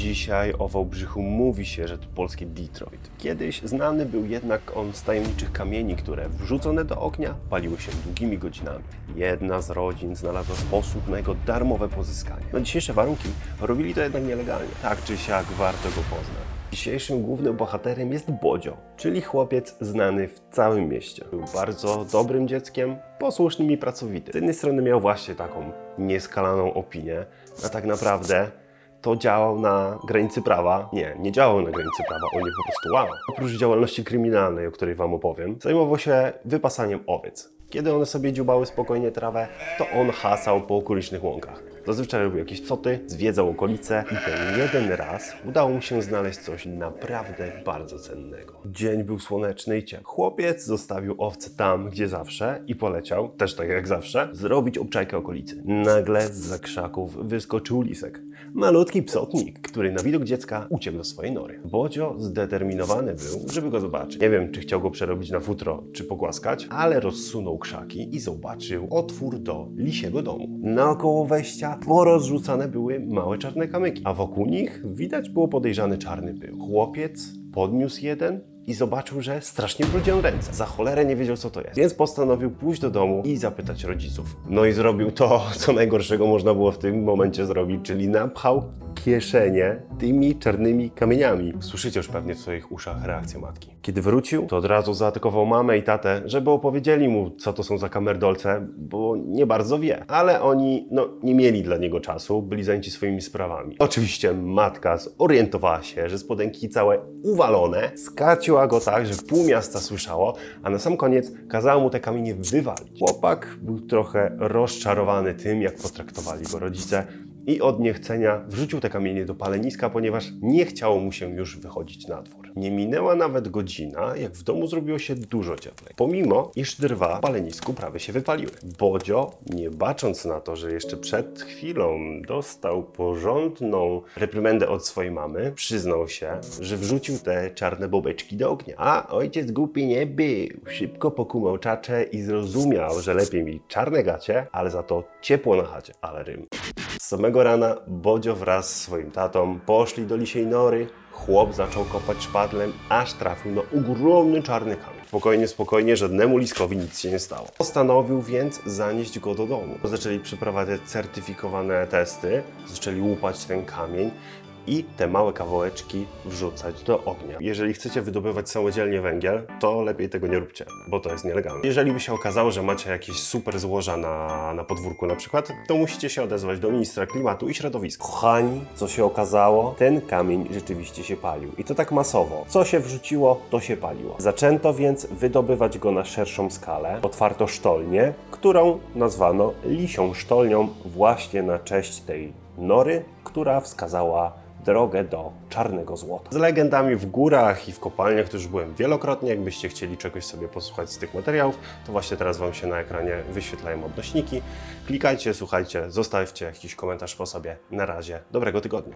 Dzisiaj o Wałbrzychu mówi się, że to polskie Detroit. Kiedyś znany był jednak on z tajemniczych kamieni, które wrzucone do ognia paliły się długimi godzinami. Jedna z rodzin znalazła sposób na jego darmowe pozyskanie. Na dzisiejsze warunki robili to jednak nielegalnie. Tak czy siak warto go poznać. Dzisiejszym głównym bohaterem jest Bodzio, czyli chłopiec znany w całym mieście. Był bardzo dobrym dzieckiem, posłusznym i pracowitym. Z jednej strony miał właśnie taką nieskalaną opinię, a tak naprawdę to działał na granicy prawa. Nie, nie działał na granicy prawa, on je po prostu łamał. Oprócz działalności kryminalnej, o której Wam opowiem, zajmował się wypasaniem owiec. Kiedy one sobie dziubały spokojnie trawę, to on hasał po okolicznych łąkach. Zazwyczaj robił jakieś psoty, zwiedzał okolice i ten jeden raz udało mu się znaleźć coś naprawdę bardzo cennego. Dzień był słoneczny i ciepły. Chłopiec zostawił owce tam, gdzie zawsze i poleciał, też tak jak zawsze, zrobić obczajkę okolicy. Nagle z za krzaków wyskoczył lisek. Malutki psotnik, który na widok dziecka uciekł do swojej nory. Bodzio zdeterminowany był, żeby go zobaczyć. Nie wiem, czy chciał go przerobić na futro, czy pogłaskać, ale rozsunął krzaki i zobaczył otwór do lisiego domu. Naokoło wejścia porozrzucane były małe czarne kamyki, a wokół nich widać było podejrzany czarny pył. Chłopiec podniósł jeden i zobaczył, że strasznie brudzią ręce. Za cholerę nie wiedział, co to jest. Więc postanowił pójść do domu i zapytać rodziców. No i zrobił to, co najgorszego można było w tym momencie zrobić, czyli napchał kieszenie tymi czarnymi kamieniami. Słyszycie już pewnie w swoich uszach reakcję matki. Kiedy wrócił, to od razu zaatakował mamę i tatę, żeby opowiedzieli mu, co to są za kamerdolce, bo nie bardzo wie. Ale oni, no, nie mieli dla niego czasu, byli zajęci swoimi sprawami. Oczywiście matka zorientowała się, że spodenki całe uwalone, skarciła go tak, że pół miasta słyszało, a na sam koniec kazała mu te kamienie wywalić. Chłopak był trochę rozczarowany tym, jak potraktowali go rodzice, i od niechcenia wrzucił te kamienie do paleniska, ponieważ nie chciało mu się już wychodzić na dwór. Nie minęła nawet godzina, jak w domu zrobiło się dużo cieplej. Pomimo, iż drwa w palenisku prawie się wypaliły. Bodzio, nie bacząc na to, że jeszcze przed chwilą dostał porządną reprymendę od swojej mamy, przyznał się, że wrzucił te czarne bobeczki do ognia. A ojciec głupi nie był. Szybko pokumał czacze i zrozumiał, że lepiej mieć czarne gacie, ale za to ciepło na chacie. Ale rym. Samego rana Bodzio wraz z swoim tatą poszli do lisiej nory. Chłop zaczął kopać szpadlem, aż trafił na ogromny czarny kamień. Spokojnie, spokojnie, żadnemu liskowi nic się nie stało. Postanowił więc zanieść go do domu. Zaczęli przeprowadzać certyfikowane testy, zaczęli łupać ten kamień i te małe kawałeczki wrzucać do ognia. Jeżeli chcecie wydobywać samodzielnie węgiel, to lepiej tego nie róbcie, bo to jest nielegalne. Jeżeli by się okazało, że macie jakieś super złoża na, na podwórku na przykład, to musicie się odezwać do ministra klimatu i środowiska. Kochani, co się okazało? Ten kamień rzeczywiście się palił. I to tak masowo. Co się wrzuciło, to się paliło. Zaczęto więc wydobywać go na szerszą skalę. Otwarto sztolnię, którą nazwano lisią sztolnią właśnie na cześć tej nory, która wskazała drogę do czarnego złota. Z legendami w górach i w kopalniach, to już byłem wielokrotnie. Jakbyście chcieli czegoś sobie posłuchać z tych materiałów, to właśnie teraz Wam się na ekranie wyświetlają odnośniki. Klikajcie, słuchajcie, zostawcie jakiś komentarz po sobie. Na razie, dobrego tygodnia.